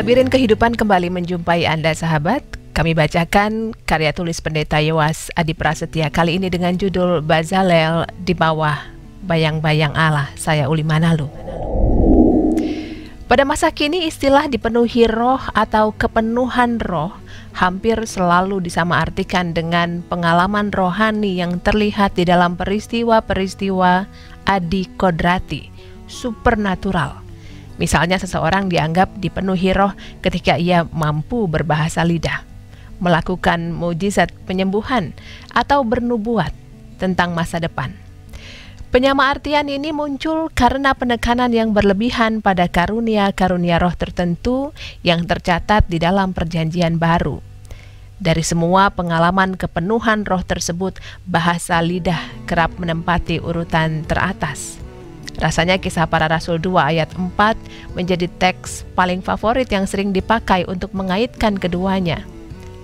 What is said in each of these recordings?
Labirin Kehidupan kembali menjumpai Anda sahabat. Kami bacakan karya tulis pendeta Yowas Adi Prasetya kali ini dengan judul Bazalel di bawah bayang-bayang Allah. Saya Uli Manalu. Pada masa kini istilah dipenuhi roh atau kepenuhan roh hampir selalu disamaartikan dengan pengalaman rohani yang terlihat di dalam peristiwa-peristiwa adi kodrati, supernatural Misalnya seseorang dianggap dipenuhi roh ketika ia mampu berbahasa lidah, melakukan mujizat penyembuhan, atau bernubuat tentang masa depan. Penyama artian ini muncul karena penekanan yang berlebihan pada karunia-karunia roh tertentu yang tercatat di dalam perjanjian baru. Dari semua pengalaman kepenuhan roh tersebut, bahasa lidah kerap menempati urutan teratas. Rasanya kisah para rasul 2 ayat 4 menjadi teks paling favorit yang sering dipakai untuk mengaitkan keduanya.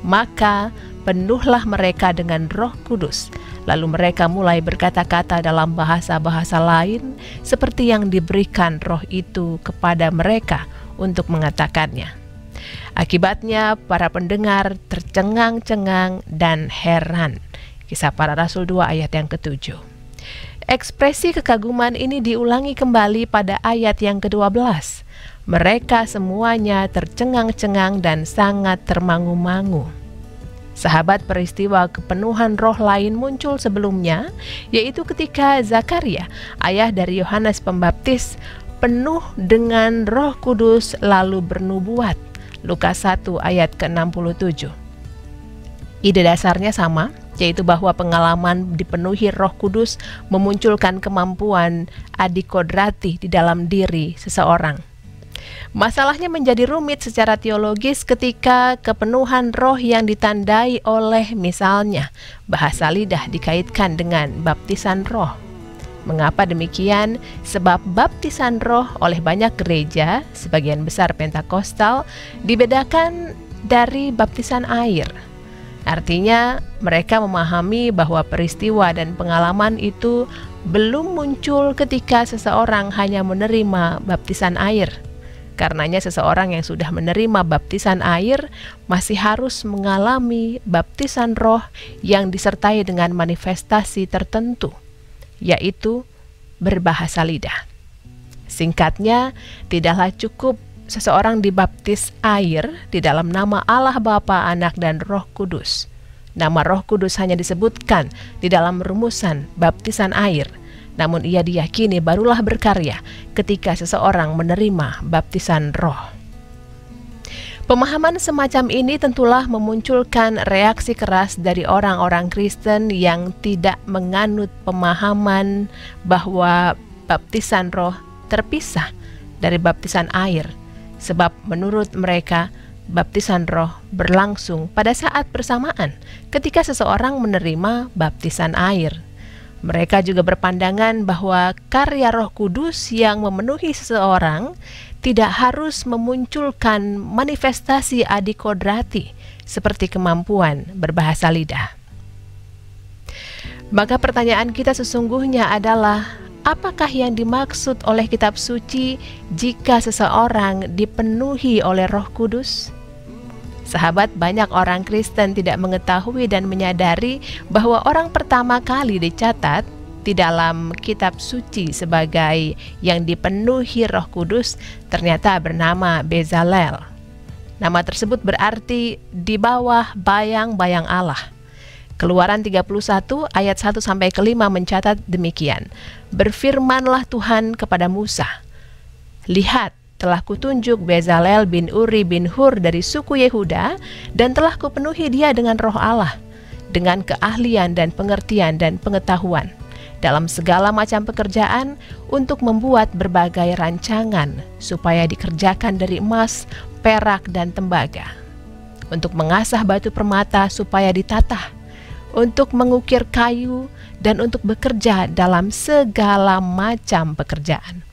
Maka penuhlah mereka dengan roh kudus, lalu mereka mulai berkata-kata dalam bahasa-bahasa lain seperti yang diberikan roh itu kepada mereka untuk mengatakannya. Akibatnya para pendengar tercengang-cengang dan heran. Kisah para Rasul 2 ayat yang ketujuh. Ekspresi kekaguman ini diulangi kembali pada ayat yang ke-12. Mereka semuanya tercengang-cengang dan sangat termangu-mangu. Sahabat peristiwa kepenuhan roh lain muncul sebelumnya, yaitu ketika Zakaria, ayah dari Yohanes Pembaptis, penuh dengan roh kudus lalu bernubuat. Lukas 1 ayat ke-67. Ide dasarnya sama, yaitu bahwa pengalaman dipenuhi Roh Kudus memunculkan kemampuan adikodrati di dalam diri seseorang. Masalahnya menjadi rumit secara teologis ketika kepenuhan roh yang ditandai oleh misalnya bahasa lidah dikaitkan dengan baptisan roh. Mengapa demikian? Sebab baptisan roh oleh banyak gereja, sebagian besar Pentakostal, dibedakan dari baptisan air. Artinya, mereka memahami bahwa peristiwa dan pengalaman itu belum muncul ketika seseorang hanya menerima baptisan air. Karenanya, seseorang yang sudah menerima baptisan air masih harus mengalami baptisan roh yang disertai dengan manifestasi tertentu, yaitu berbahasa lidah. Singkatnya, tidaklah cukup seseorang dibaptis air di dalam nama Allah Bapa, Anak, dan Roh Kudus. Nama Roh Kudus hanya disebutkan di dalam rumusan baptisan air, namun ia diyakini barulah berkarya ketika seseorang menerima baptisan Roh. Pemahaman semacam ini tentulah memunculkan reaksi keras dari orang-orang Kristen yang tidak menganut pemahaman bahwa baptisan roh terpisah dari baptisan air sebab menurut mereka baptisan roh berlangsung pada saat bersamaan ketika seseorang menerima baptisan air. Mereka juga berpandangan bahwa karya Roh Kudus yang memenuhi seseorang tidak harus memunculkan manifestasi adikodrati seperti kemampuan berbahasa lidah. Maka pertanyaan kita sesungguhnya adalah apakah yang dimaksud oleh kitab suci jika seseorang dipenuhi oleh Roh Kudus? Sahabat, banyak orang Kristen tidak mengetahui dan menyadari bahwa orang pertama kali dicatat di dalam kitab suci sebagai yang dipenuhi Roh Kudus ternyata bernama Bezalel. Nama tersebut berarti di bawah bayang-bayang Allah. Keluaran 31 ayat 1 sampai ke 5 mencatat demikian. Berfirmanlah Tuhan kepada Musa, Lihat, telah kutunjuk Bezalel bin Uri bin Hur dari suku Yehuda dan telah kupenuhi dia dengan roh Allah, dengan keahlian dan pengertian dan pengetahuan dalam segala macam pekerjaan untuk membuat berbagai rancangan supaya dikerjakan dari emas, perak, dan tembaga. Untuk mengasah batu permata supaya ditatah untuk mengukir kayu, dan untuk bekerja dalam segala macam pekerjaan.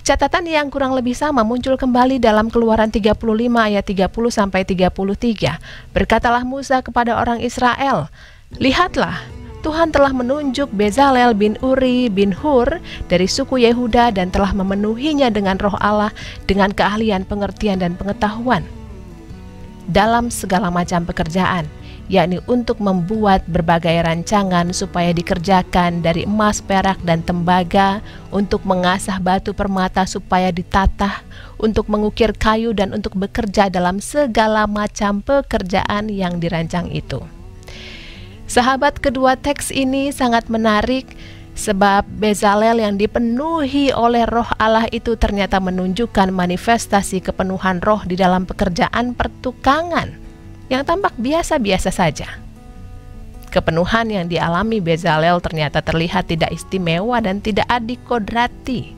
Catatan yang kurang lebih sama muncul kembali dalam Keluaran 35 ayat 30 sampai 33. Berkatalah Musa kepada orang Israel, "Lihatlah, Tuhan telah menunjuk Bezalel bin Uri bin Hur dari suku Yehuda dan telah memenuhinya dengan roh Allah dengan keahlian, pengertian, dan pengetahuan dalam segala macam pekerjaan, yakni untuk membuat berbagai rancangan supaya dikerjakan dari emas, perak, dan tembaga, untuk mengasah batu permata supaya ditatah, untuk mengukir kayu, dan untuk bekerja dalam segala macam pekerjaan yang dirancang itu. Sahabat kedua teks ini sangat menarik sebab Bezalel yang dipenuhi oleh roh Allah itu ternyata menunjukkan manifestasi kepenuhan roh di dalam pekerjaan pertukangan yang tampak biasa-biasa saja. Kepenuhan yang dialami Bezalel ternyata terlihat tidak istimewa dan tidak adikodrati.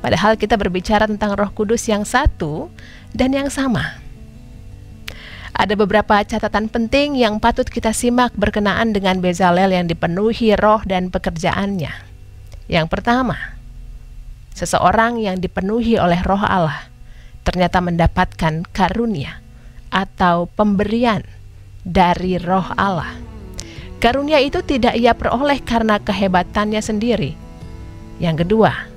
Padahal kita berbicara tentang roh kudus yang satu dan yang sama. Ada beberapa catatan penting yang patut kita simak berkenaan dengan Bezalel yang dipenuhi roh dan pekerjaannya. Yang pertama, seseorang yang dipenuhi oleh roh Allah ternyata mendapatkan karunia atau pemberian dari roh Allah. Karunia itu tidak ia peroleh karena kehebatannya sendiri. Yang kedua,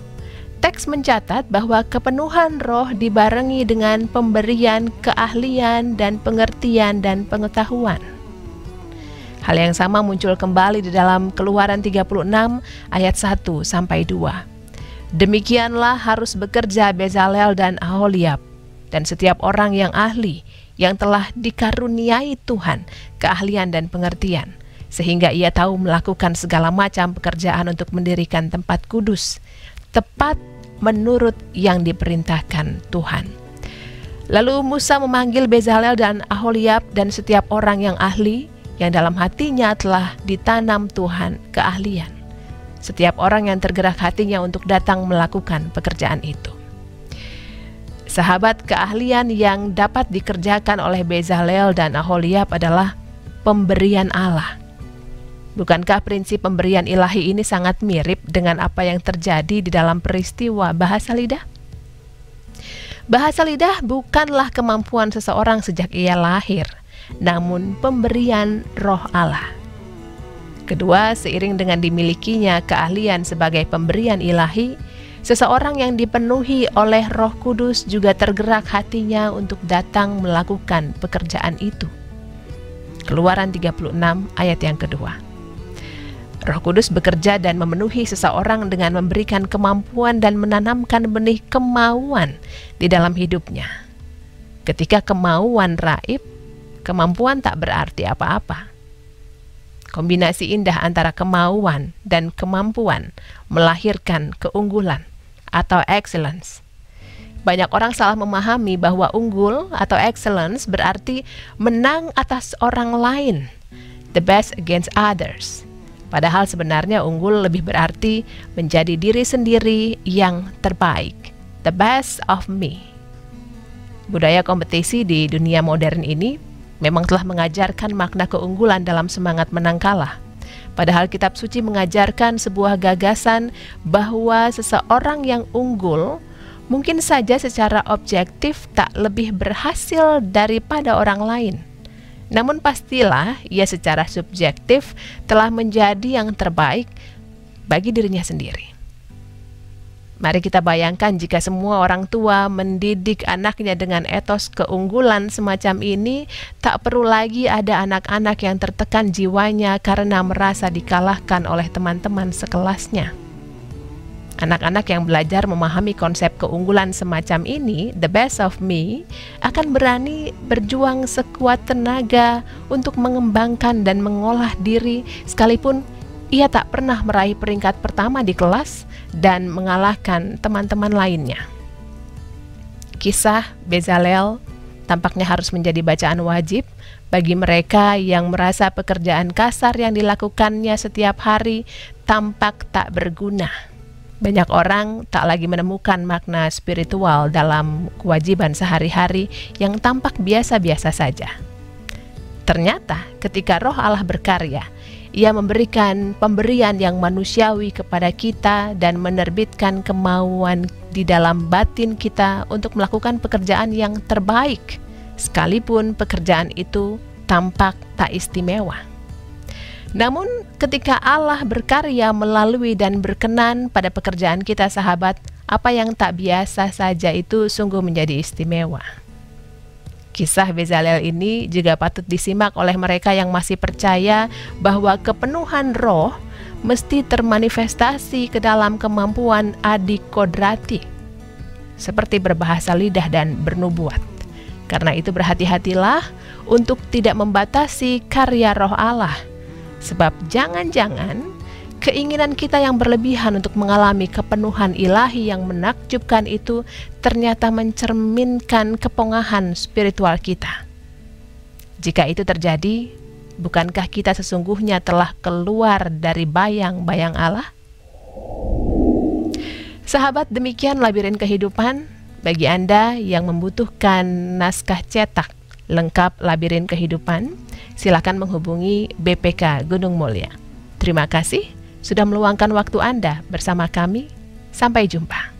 Teks mencatat bahwa kepenuhan roh dibarengi dengan pemberian keahlian dan pengertian dan pengetahuan. Hal yang sama muncul kembali di dalam Keluaran 36 ayat 1 sampai 2. Demikianlah harus bekerja Bezalel dan Aholiab dan setiap orang yang ahli yang telah dikaruniai Tuhan keahlian dan pengertian sehingga ia tahu melakukan segala macam pekerjaan untuk mendirikan tempat kudus tepat menurut yang diperintahkan Tuhan. Lalu Musa memanggil Bezalel dan Aholiab dan setiap orang yang ahli yang dalam hatinya telah ditanam Tuhan keahlian. Setiap orang yang tergerak hatinya untuk datang melakukan pekerjaan itu. Sahabat keahlian yang dapat dikerjakan oleh Bezalel dan Aholiab adalah pemberian Allah Bukankah prinsip pemberian ilahi ini sangat mirip dengan apa yang terjadi di dalam peristiwa bahasa lidah? Bahasa lidah bukanlah kemampuan seseorang sejak ia lahir, namun pemberian roh Allah. Kedua, seiring dengan dimilikinya keahlian sebagai pemberian ilahi, seseorang yang dipenuhi oleh Roh Kudus juga tergerak hatinya untuk datang melakukan pekerjaan itu. Keluaran 36 ayat yang kedua. Roh Kudus bekerja dan memenuhi seseorang dengan memberikan kemampuan dan menanamkan benih kemauan di dalam hidupnya. Ketika kemauan raib, kemampuan tak berarti apa-apa. Kombinasi indah antara kemauan dan kemampuan melahirkan keunggulan atau excellence. Banyak orang salah memahami bahwa unggul atau excellence berarti menang atas orang lain, the best against others Padahal sebenarnya unggul lebih berarti menjadi diri sendiri yang terbaik, the best of me. Budaya kompetisi di dunia modern ini memang telah mengajarkan makna keunggulan dalam semangat menang kalah. Padahal kitab suci mengajarkan sebuah gagasan bahwa seseorang yang unggul mungkin saja secara objektif tak lebih berhasil daripada orang lain namun pastilah ia secara subjektif telah menjadi yang terbaik bagi dirinya sendiri. Mari kita bayangkan jika semua orang tua mendidik anaknya dengan etos keunggulan semacam ini, tak perlu lagi ada anak-anak yang tertekan jiwanya karena merasa dikalahkan oleh teman-teman sekelasnya. Anak-anak yang belajar memahami konsep keunggulan semacam ini, the best of me, akan berani berjuang sekuat tenaga untuk mengembangkan dan mengolah diri sekalipun ia tak pernah meraih peringkat pertama di kelas dan mengalahkan teman-teman lainnya. Kisah Bezalel tampaknya harus menjadi bacaan wajib bagi mereka yang merasa pekerjaan kasar yang dilakukannya setiap hari tampak tak berguna banyak orang tak lagi menemukan makna spiritual dalam kewajiban sehari-hari yang tampak biasa-biasa saja. Ternyata, ketika Roh Allah berkarya, Ia memberikan pemberian yang manusiawi kepada kita dan menerbitkan kemauan di dalam batin kita untuk melakukan pekerjaan yang terbaik, sekalipun pekerjaan itu tampak tak istimewa. Namun, ketika Allah berkarya melalui dan berkenan pada pekerjaan kita, sahabat, apa yang tak biasa saja itu sungguh menjadi istimewa. Kisah Bezalel ini juga patut disimak oleh mereka yang masih percaya bahwa kepenuhan roh mesti termanifestasi ke dalam kemampuan adik kodrati, seperti berbahasa lidah dan bernubuat. Karena itu berhati-hatilah untuk tidak membatasi karya roh Allah, sebab jangan-jangan keinginan kita yang berlebihan untuk mengalami kepenuhan ilahi yang menakjubkan itu ternyata mencerminkan kepongahan spiritual kita. Jika itu terjadi, Bukankah kita sesungguhnya telah keluar dari bayang-bayang Allah? Sahabat, demikian labirin kehidupan bagi Anda yang membutuhkan naskah cetak lengkap labirin kehidupan. Silakan menghubungi BPK Gunung Mulia. Terima kasih sudah meluangkan waktu Anda bersama kami. Sampai jumpa.